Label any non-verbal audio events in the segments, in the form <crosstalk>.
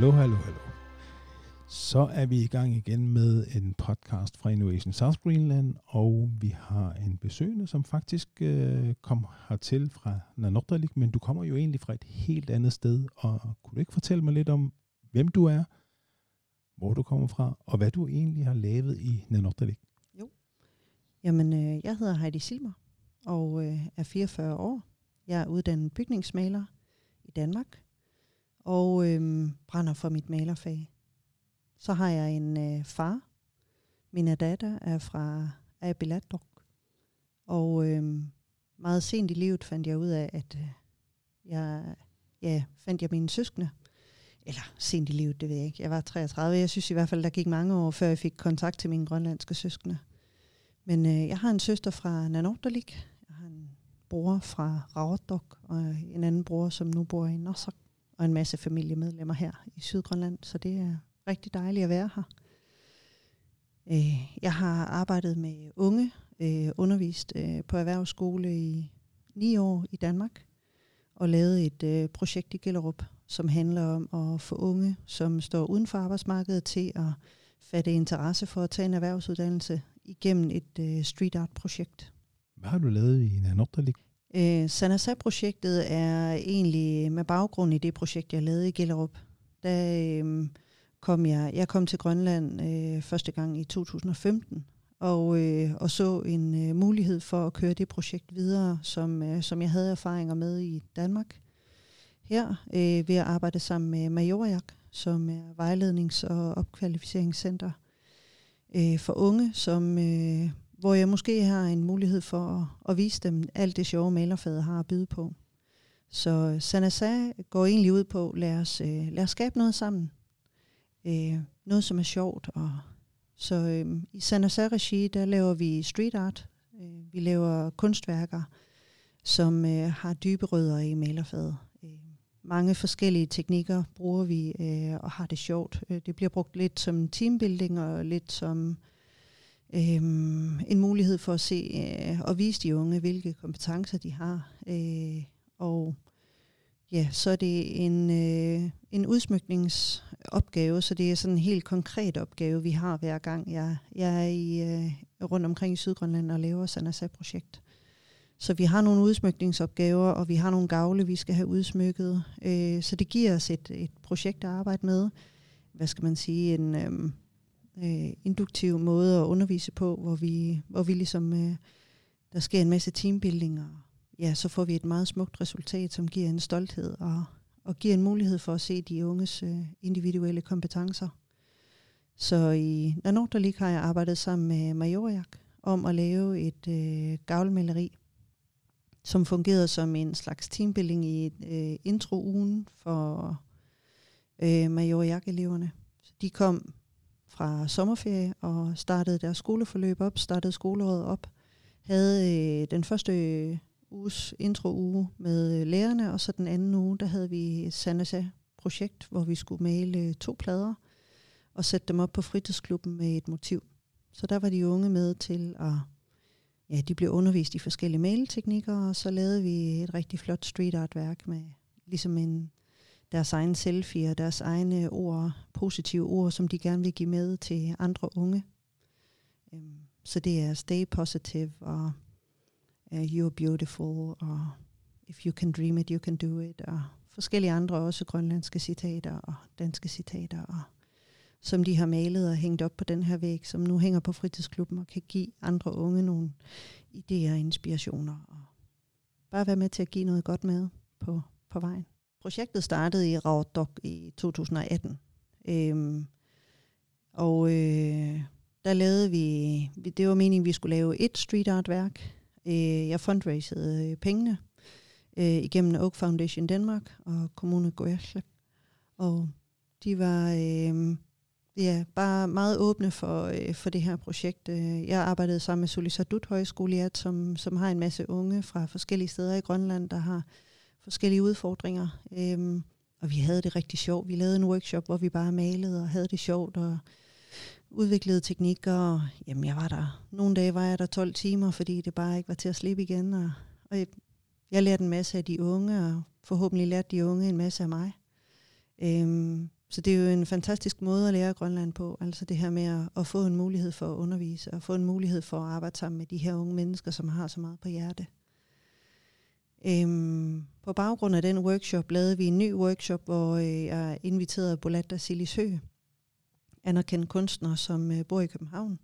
Hallo, hallo, hallo. Så er vi i gang igen med en podcast fra Innovation South Greenland, og vi har en besøgende, som faktisk øh, kom hertil fra Nanortalik, men du kommer jo egentlig fra et helt andet sted, og kunne du ikke fortælle mig lidt om, hvem du er, hvor du kommer fra, og hvad du egentlig har lavet i Nanortalik? Jo. Jamen, øh, jeg hedder Heidi Silmer, og øh, er 44 år. Jeg er uddannet bygningsmaler i Danmark, og øh, brænder for mit malerfag. Så har jeg en øh, far. Min datter er fra Abilatok. Og øh, meget sent i livet fandt jeg ud af, at øh, jeg ja, fandt jeg mine søskende. Eller sent i livet, det ved jeg ikke. Jeg var 33. Jeg synes i hvert fald, der gik mange år, før jeg fik kontakt til mine grønlandske søskende. Men øh, jeg har en søster fra Nanortalik. Jeg har en bror fra Ravodok, og en anden bror, som nu bor i Norsok og en masse familiemedlemmer her i Sydgrønland, så det er rigtig dejligt at være her. Øh, jeg har arbejdet med unge, øh, undervist øh, på erhvervsskole i ni år i Danmark, og lavet et øh, projekt i Gellerup, som handler om at få unge, som står uden for arbejdsmarkedet, til at fatte interesse for at tage en erhvervsuddannelse igennem et øh, street art projekt. Hvad har du lavet i Nanortalik? Øh, Sanasa-projektet er egentlig med baggrund i det projekt, jeg lavede i Gellerup. Da øh, kom jeg, jeg kom til Grønland øh, første gang i 2015, og, øh, og så en øh, mulighed for at køre det projekt videre, som, øh, som jeg havde erfaringer med i Danmark. Her øh, ved at arbejde sammen med Majorjak, som er vejlednings- og opkvalificeringscenter øh, for unge, som øh, hvor jeg måske har en mulighed for at, at vise dem alt det sjove malerfaget har at byde på. Så Sanasa går egentlig ud på, lad os, øh, lad os skabe noget sammen. Øh, noget, som er sjovt. Og, så øh, i Sanasa-regi, der laver vi street art. Øh, vi laver kunstværker, som øh, har dybe rødder i malerfaget. Øh, mange forskellige teknikker bruger vi øh, og har det sjovt. Øh, det bliver brugt lidt som teambuilding og lidt som øhm, en mulighed for at se øh, og vise de unge, hvilke kompetencer de har. Øh, og ja, så er det en, øh, en udsmykningsopgave, så det er sådan en helt konkret opgave, vi har hver gang. Jeg, jeg er i, øh, rundt omkring i Sydgrønland og laver Sanasa-projekt. Så vi har nogle udsmykningsopgaver, og vi har nogle gavle, vi skal have udsmykket. Øh, så det giver os et, et projekt at arbejde med. Hvad skal man sige? En, øh, øh, induktiv måde at undervise på, hvor vi, hvor vi ligesom, øh, der sker en masse teambuilding, og ja, så får vi et meget smukt resultat, som giver en stolthed og, og giver en mulighed for at se de unges øh, individuelle kompetencer. Så i Nanortalik har jeg arbejdet sammen med Majorjak om at lave et øh, gavlmaleri, som fungerede som en slags teambuilding i øh, intro-ugen for øh, Majorjak-eleverne. De kom fra sommerferie og startede deres skoleforløb op, startede skoleåret op, havde øh, den første øh, uges intro-uge med øh, lærerne, og så den anden uge, der havde vi Sanasa projekt, hvor vi skulle male øh, to plader og sætte dem op på fritidsklubben med et motiv. Så der var de unge med til at, ja, de blev undervist i forskellige maleteknikker, og så lavede vi et rigtig flot street art værk med ligesom en deres egen selfie og deres egne ord, positive ord, som de gerne vil give med til andre unge. Um, så det er stay positive og uh, you're beautiful og if you can dream it, you can do it og forskellige andre også grønlandske citater og danske citater og som de har malet og hængt op på den her væg, som nu hænger på fritidsklubben og kan give andre unge nogle idéer og inspirationer og bare være med til at give noget godt med på, på vejen. Projektet startede i Raudok i 2018. Øhm, og øh, der lavede vi, det var meningen, at vi skulle lave et street art værk. Øh, jeg fundraisede øh, pengene øh, igennem Oak Foundation Danmark og Kommune Goyaslik. Og de var øh, ja, bare meget åbne for, øh, for det her projekt. Øh, jeg arbejdede sammen med Sulisadut Højskole, som, som har en masse unge fra forskellige steder i Grønland, der har forskellige udfordringer. Øhm, og vi havde det rigtig sjovt. Vi lavede en workshop, hvor vi bare malede og havde det sjovt og udviklede teknikker. Og, jamen, jeg var der. Nogle dage var jeg der 12 timer, fordi det bare ikke var til at slippe igen. Og, og jeg, jeg lærte en masse af de unge, og forhåbentlig lærte de unge en masse af mig. Øhm, så det er jo en fantastisk måde at lære Grønland på. Altså det her med at, at få en mulighed for at undervise, og få en mulighed for at arbejde sammen med de her unge mennesker, som har så meget på hjerte. Øhm, på baggrund af den workshop lavede vi en ny workshop, hvor øh, jeg inviterede Bolatta Silishø, anerkendt kunstner, som øh, bor i København.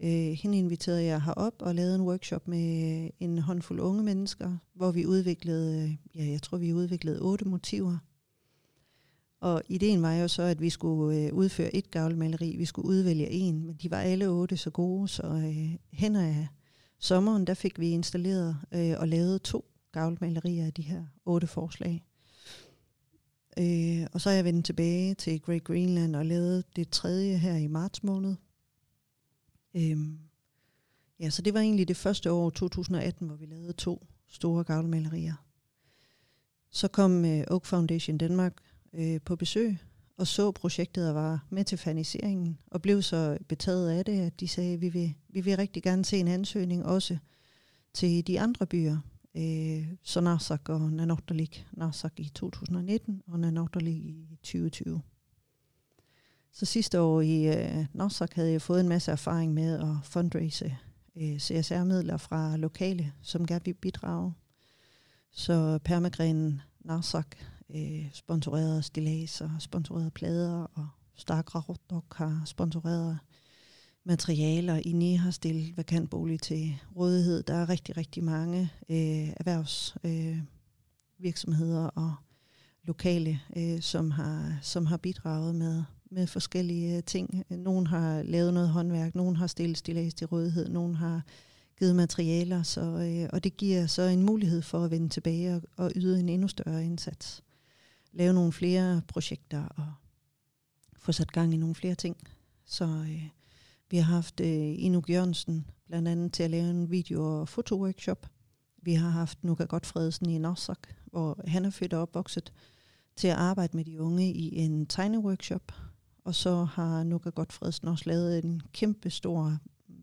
Øh, hende inviterede jeg herop og lavede en workshop med øh, en håndfuld unge mennesker, hvor vi udviklede, øh, ja, jeg tror vi udviklede otte motiver. Og ideen var jo så, at vi skulle øh, udføre et gavlmaleri, vi skulle udvælge en, men de var alle otte så gode, så øh, hen ad sommeren, der fik vi installeret øh, og lavet to gavlmalerier af de her otte forslag. Øh, og så er jeg vendt tilbage til Great Greenland og lavet det tredje her i marts måned. Øh, ja, så det var egentlig det første år, 2018, hvor vi lavede to store gavlmalerier. Så kom øh, Oak Foundation Danmark øh, på besøg og så projektet og var med til faniseringen og blev så betaget af det, at de sagde, at vi vil, vi vil rigtig gerne se en ansøgning også til de andre byer, øh, så Narsak og Nanortalik. Narsak i 2019 og Nanortalik i 2020. Så sidste år i øh, Narsak havde jeg fået en masse erfaring med at fundraise øh, CSR-midler fra lokale, som gerne vil bidrage. Så permagrenen Narsak øh, sponsorerede stilaser, sponsorerede plader, og Stark Rarotok har sponsoreret materialer. INI har stillet vakantbolig til rådighed. Der er rigtig, rigtig mange øh, erhvervsvirksomheder øh, og lokale, øh, som, har, som har bidraget med, med forskellige øh, ting. Nogen har lavet noget håndværk, nogen har stillet stillads til rådighed, nogen har givet materialer, så, øh, og det giver så en mulighed for at vende tilbage og, og yde en endnu større indsats. Lave nogle flere projekter og få sat gang i nogle flere ting. Så øh, vi har haft øh, Inuk Jørgensen blandt andet til at lave en video- og fotoworkshop. Vi har haft Nuka Godfredsen i Norsak, hvor han er født og opvokset, til at arbejde med de unge i en tegneworkshop. Og så har Nuka Godfredsen også lavet en kæmpe stor,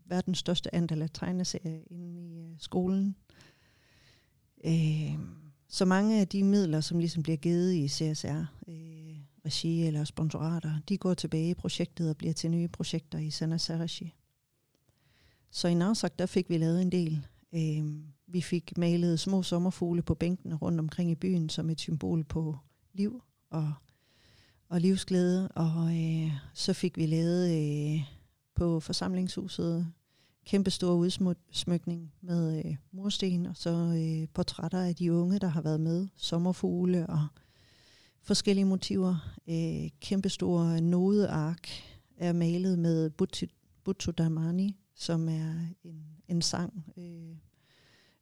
verdens største andel af tegneserier inde i øh, skolen. Øh, så mange af de midler, som ligesom bliver givet i CSR, øh, regi eller sponsorater, de går tilbage i projektet og bliver til nye projekter i Sanasa. Så i Narsak, der fik vi lavet en del. Øh, vi fik malet små sommerfugle på bænkene rundt omkring i byen som et symbol på liv og, og livsglæde. Og øh, så fik vi lavet øh, på forsamlingshuset kæmpe stor udsmykning med øh, mursten og så øh, portrætter af de unge, der har været med. Sommerfugle og forskellige motiver. Øh, kæmpestore nodeark er malet med Butsu Damani, som er en, en sang øh,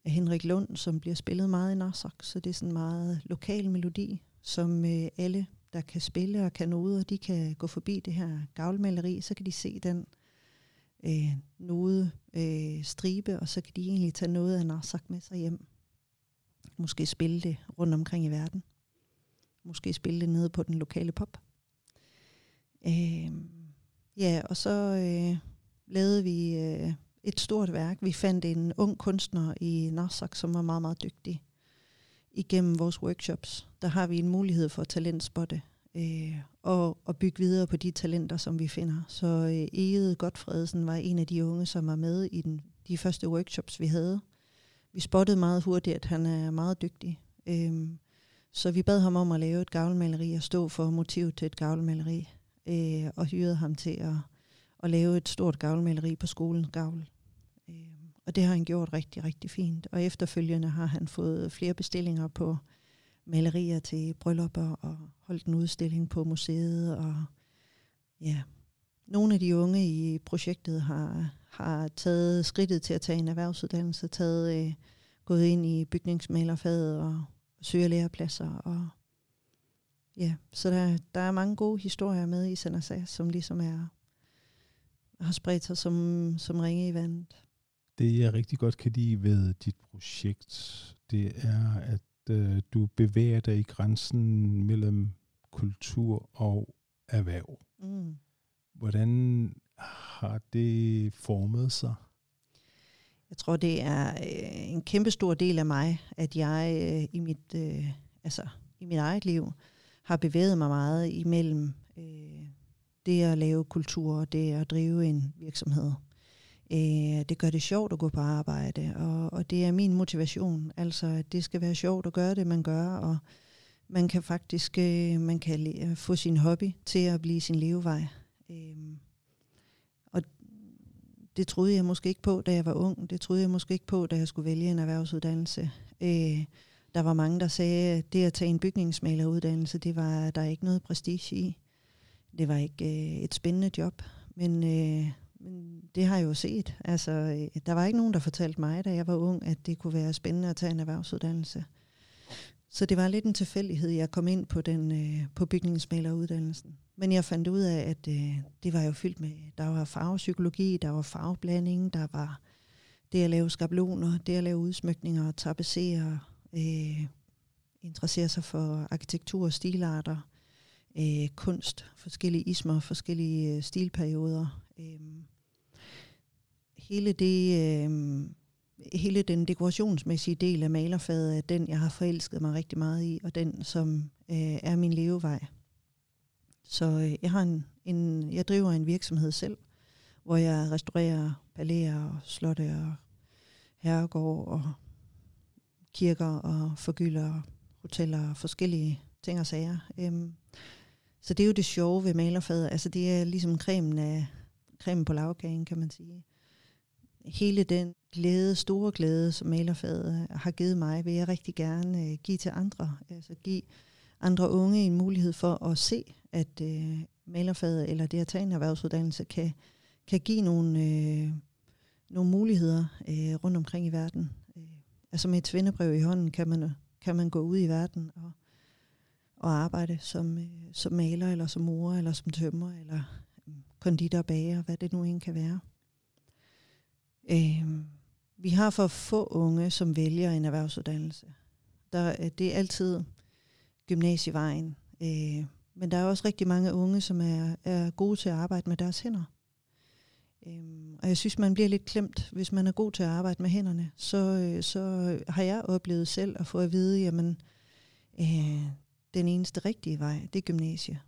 af Henrik Lund, som bliver spillet meget i Narsak. Så det er sådan en meget lokal melodi, som øh, alle, der kan spille og kan noder, de kan gå forbi det her gavlmaleri, så kan de se den øh, node øh, stribe, og så kan de egentlig tage noget af Narsak med sig hjem. Måske spille det rundt omkring i verden. Måske spille det nede på den lokale pop. Øh, ja, og så øh, lavede vi øh, et stort værk. Vi fandt en ung kunstner i Narsak, som var meget, meget dygtig. Igennem vores workshops, der har vi en mulighed for at talentspotte øh, og, og bygge videre på de talenter, som vi finder. Så øh, Egede Godfredsen var en af de unge, som var med i den, de første workshops, vi havde. Vi spottede meget hurtigt, at han er meget dygtig. Øh, så vi bad ham om at lave et gavlmaleri og stå for motivet til et gavlmaleri, øh, og hyrede ham til at, at lave et stort gavlmaleri på skolens gavl. Øh, og det har han gjort rigtig, rigtig fint. Og efterfølgende har han fået flere bestillinger på malerier til bryllupper og holdt en udstilling på museet. Og ja, nogle af de unge i projektet har, har taget skridtet til at tage en erhvervsuddannelse, taget, øh, gået ind i bygningsmalerfaget og søger lærepladser. Og ja, så der, der er mange gode historier med i Sanasa, som ligesom er, har spredt sig som, som ringe i vandet. Det jeg rigtig godt kan lide ved dit projekt, det er, at øh, du bevæger dig i grænsen mellem kultur og erhverv. Mm. Hvordan har det formet sig? Jeg tror, det er øh, en kæmpe stor del af mig, at jeg øh, i mit øh, altså i mit eget liv har bevæget mig meget imellem Øh, det at lave kultur, og det at drive en virksomhed. Øh, det gør det sjovt at gå på arbejde, og, og det er min motivation. Altså, at det skal være sjovt at gøre det, man gør, og man kan faktisk øh, man kan få sin hobby til at blive sin levevej. Øh, det troede jeg måske ikke på, da jeg var ung. Det troede jeg måske ikke på, da jeg skulle vælge en erhvervsuddannelse. Øh, der var mange, der sagde, at det at tage en bygningsmaleruddannelse, det var der ikke noget prestige i. Det var ikke øh, et spændende job, men, øh, men det har jeg jo set. Altså, øh, der var ikke nogen, der fortalte mig, da jeg var ung, at det kunne være spændende at tage en erhvervsuddannelse. Så det var lidt en tilfældighed, jeg kom ind på den øh, på bygningsmaleruddannelsen. Men jeg fandt ud af, at øh, det var jo fyldt med, der var farvepsykologi, der var farveblanding, der var det at lave skabeloner, det at lave udsmykninger, tapetsere, øh, interessere sig for arkitektur og stilarter, øh, kunst, forskellige ismer, forskellige øh, stilperioder. Øh, hele det... Øh, hele den dekorationsmæssige del af malerfaget er den, jeg har forelsket mig rigtig meget i, og den, som øh, er min levevej. Så øh, jeg, har en, en, jeg driver en virksomhed selv, hvor jeg restaurerer palæer og slotte og herregård og kirker og forgylder hoteller og forskellige ting og sager. Øhm, så det er jo det sjove ved malerfaget. Altså det er ligesom cremen, af, cremen på lavkagen, kan man sige. Hele den glæde, store glæde, som malerfaget har givet mig, vil jeg rigtig gerne øh, give til andre. Altså give andre unge en mulighed for at se, at øh, malerfaget eller det at tage en erhvervsuddannelse kan, kan give nogle, øh, nogle muligheder øh, rundt omkring i verden. Øh, altså med et svendebrev i hånden kan man, kan man gå ud i verden og, og arbejde som, øh, som maler, eller som mor, eller som tømmer, eller øh, konditor, bager, hvad det nu end kan være. Øh, vi har for få unge, som vælger en erhvervsuddannelse. Der, øh, det er altid gymnasievejen. Øh, men der er også rigtig mange unge, som er, er gode til at arbejde med deres hænder. Øhm, og jeg synes, man bliver lidt klemt, hvis man er god til at arbejde med hænderne. Så, øh, så har jeg oplevet selv at få at vide, jamen, øh, den eneste rigtige vej, det er gymnasiet.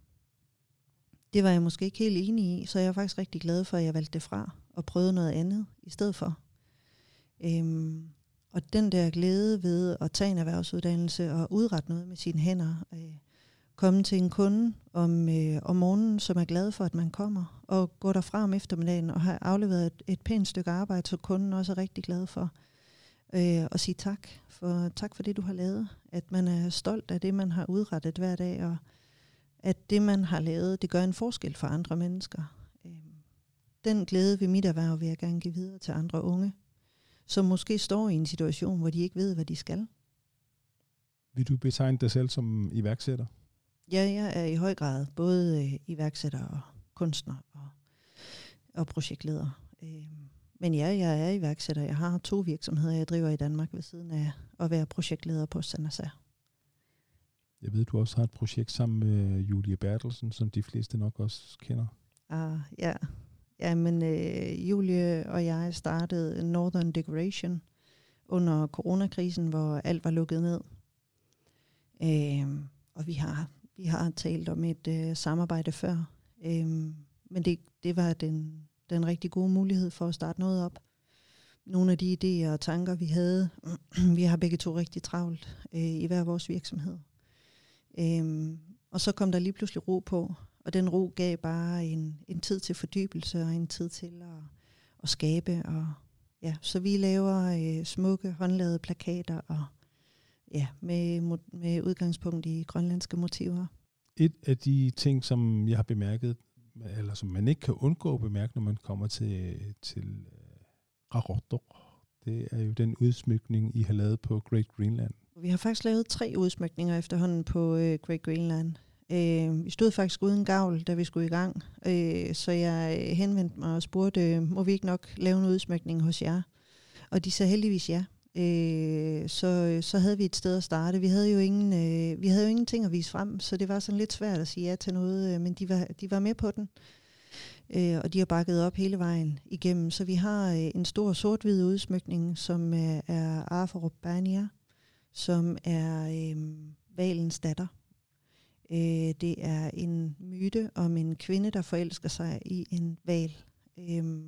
Det var jeg måske ikke helt enig i, så jeg er faktisk rigtig glad for, at jeg valgte det fra og prøvede noget andet i stedet for. Øhm, og den der glæde ved at tage en erhvervsuddannelse og udrette noget med sine hænder, øh, komme til en kunde om, øh, om morgenen, som er glad for, at man kommer, og gå derfra om eftermiddagen og have afleveret et, et pænt stykke arbejde, så kunden også er rigtig glad for. Øh, og sige tak for, tak for det, du har lavet. At man er stolt af det, man har udrettet hver dag, og at det, man har lavet, det gør en forskel for andre mennesker. Øh, den glæde ved mit erhverv vil jeg gerne give videre til andre unge, som måske står i en situation, hvor de ikke ved, hvad de skal. Vil du betegne dig selv som iværksætter? Ja, jeg er i høj grad både øh, iværksætter og kunstner og, og projektleder. Øh, men ja, jeg er iværksætter. Jeg har to virksomheder, jeg driver i Danmark ved siden af at være projektleder på Sanasa. Jeg ved, du også har et projekt sammen med Julie Bertelsen, som de fleste nok også kender. Ah, ja, ja men øh, Julie og jeg startede Northern Decoration under coronakrisen, hvor alt var lukket ned. Øh, og vi har vi har talt om et øh, samarbejde før, øh, men det, det var den, den rigtig gode mulighed for at starte noget op. Nogle af de idéer og tanker, vi havde, <clears throat> vi har begge to rigtig travlt øh, i hver vores virksomhed. Øh, og så kom der lige pludselig ro på, og den ro gav bare en, en tid til fordybelse og en tid til at, at skabe. Og, ja, så vi laver øh, smukke håndlavede plakater og ja, med, med udgangspunkt i grønlandske motiver. Et af de ting, som jeg har bemærket, eller som man ikke kan undgå at bemærke, når man kommer til, til uh, det er jo den udsmykning, I har lavet på Great Greenland. Vi har faktisk lavet tre udsmykninger efterhånden på uh, Great Greenland. Øh, vi stod faktisk uden gavl, da vi skulle i gang, øh, så jeg øh, henvendte mig og spurgte, øh, må vi ikke nok lave en udsmykning hos jer? Og de sagde heldigvis ja øh, så, øh, så havde vi et sted at starte. Vi havde jo ingen, øh, vi havde jo ingenting at vise frem, så det var sådan lidt svært at sige ja til noget, øh, men de var, de var med på den. Øh, og de har bakket op hele vejen igennem. Så vi har øh, en stor sort-hvid udsmykning, som øh, er Arfarup Bania, som er øh, valens datter. Øh, det er en myte om en kvinde, der forelsker sig i en val. Øh,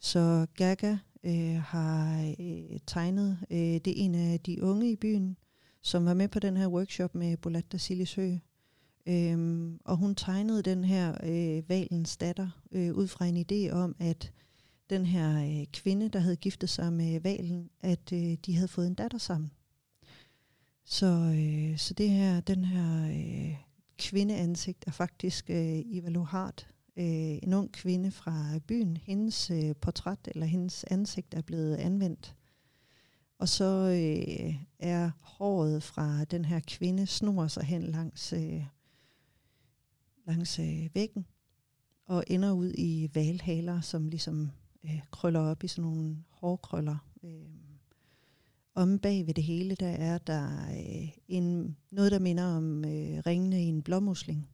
så Gaga øh, har øh, tegnet, øh, det er en af de unge i byen, som var med på den her workshop med Bolatta Silisø. Øhm, og hun tegnede den her øh, valens datter øh, ud fra en idé om, at den her øh, kvinde, der havde giftet sig med valen, at øh, de havde fået en datter sammen. Så, øh, så det her, den her øh, kvindeansigt er faktisk øh, Eva Lohart, øh, en ung kvinde fra byen. Hendes øh, portræt eller hendes ansigt er blevet anvendt. Og så øh, er håret fra den her kvinde snor sig hen langs, øh, langs øh, væggen og ender ud i valhaler, som ligesom øh, krøller op i sådan nogle hårkrøller. Øh, om bag ved det hele, der er der øh, en, noget, der minder om øh, ringene i en blåmusling,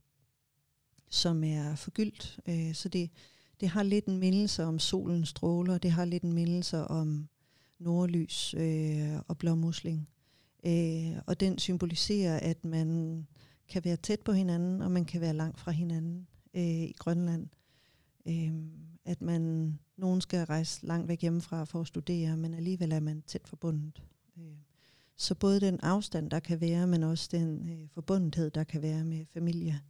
som er forgyldt. Øh, så det, det har lidt en mindelse om solens stråler, det har lidt en mindelse om nordlys øh, og blåmusling. Øh, og den symboliserer, at man kan være tæt på hinanden, og man kan være langt fra hinanden øh, i Grønland. Øh, at man, nogen skal rejse langt væk hjemmefra for at studere, men alligevel er man tæt forbundet. Øh, så både den afstand, der kan være, men også den øh, forbundethed, der kan være med familie,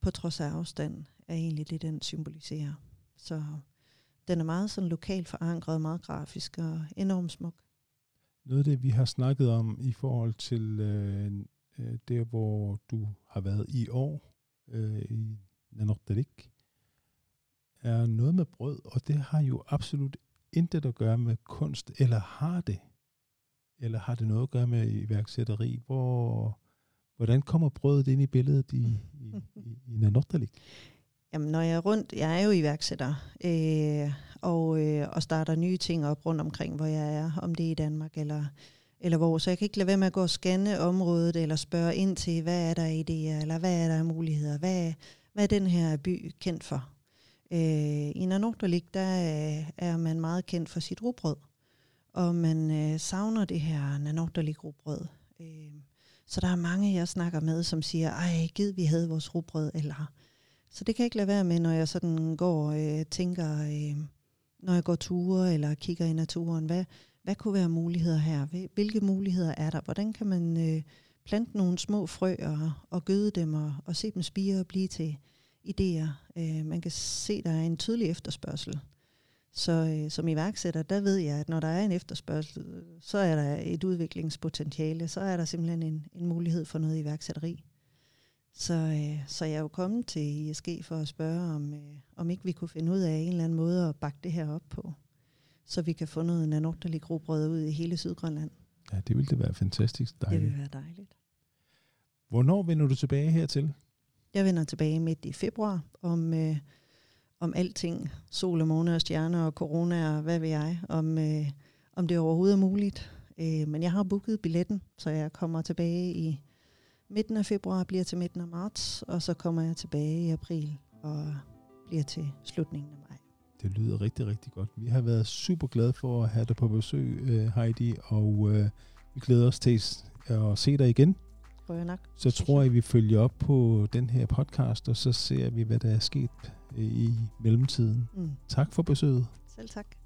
på trods af afstand, er egentlig det, den symboliserer. Så den er meget sådan lokalt forankret, meget grafisk og enormt smuk. Noget af det, vi har snakket om i forhold til øh, øh der, hvor du har været i år øh, i Nanortalik, er noget med brød, og det har jo absolut intet at gøre med kunst, eller har det? Eller har det noget at gøre med iværksætteri? Hvor, hvordan kommer brødet ind i billedet i, i, i, i Nanortalik? Jamen, når jeg er rundt, jeg er jo iværksætter, øh, og, øh, og starter nye ting op rundt omkring, hvor jeg er, om det er i Danmark eller, eller hvor. Så jeg kan ikke lade være med at gå og scanne området, eller spørge ind til, hvad er der i det, eller hvad er der af muligheder, hvad, hvad er den her by kendt for? Øh, I Nanortalik, der er man meget kendt for sit rugbrød, og man øh, savner det her Nanortalik grobrød. Øh, så der er mange, jeg snakker med, som siger, ej, gid vi havde vores rugbrød, eller så det kan jeg ikke lade være med, når jeg sådan går og øh, tænker, øh, når jeg går ture eller kigger i naturen, hvad, hvad kunne være muligheder her? Hvilke muligheder er der? Hvordan kan man øh, plante nogle små frø og, og gøde dem og, og se dem spire og blive til idéer? Øh, man kan se, der er en tydelig efterspørgsel. Så øh, som iværksætter, der ved jeg, at når der er en efterspørgsel, så er der et udviklingspotentiale, så er der simpelthen en, en mulighed for noget iværksætteri. Så, øh, så jeg er jo kommet til ISG for at spørge, om, øh, om ikke vi kunne finde ud af en eller anden måde at bakke det her op på, så vi kan få noget nanokterlig grobrød ud i hele Sydgrønland. Ja, det ville det være fantastisk dejligt. Det ville være dejligt. Hvornår vender du tilbage hertil? Jeg vender tilbage midt i februar om, øh, om alting. Sol og måne og stjerner og corona og hvad ved jeg. Om, øh, om det overhovedet er muligt. Øh, men jeg har booket billetten, så jeg kommer tilbage i midten af februar bliver til midten af marts, og så kommer jeg tilbage i april og bliver til slutningen af maj. Det lyder rigtig, rigtig godt. Vi har været super glade for at have dig på besøg, øh, Heidi, og øh, vi glæder os til at se dig igen. Jeg nok. Så tror jeg, vi følger op på den her podcast, og så ser vi, hvad der er sket øh, i mellemtiden. Mm. Tak for besøget. Selv tak.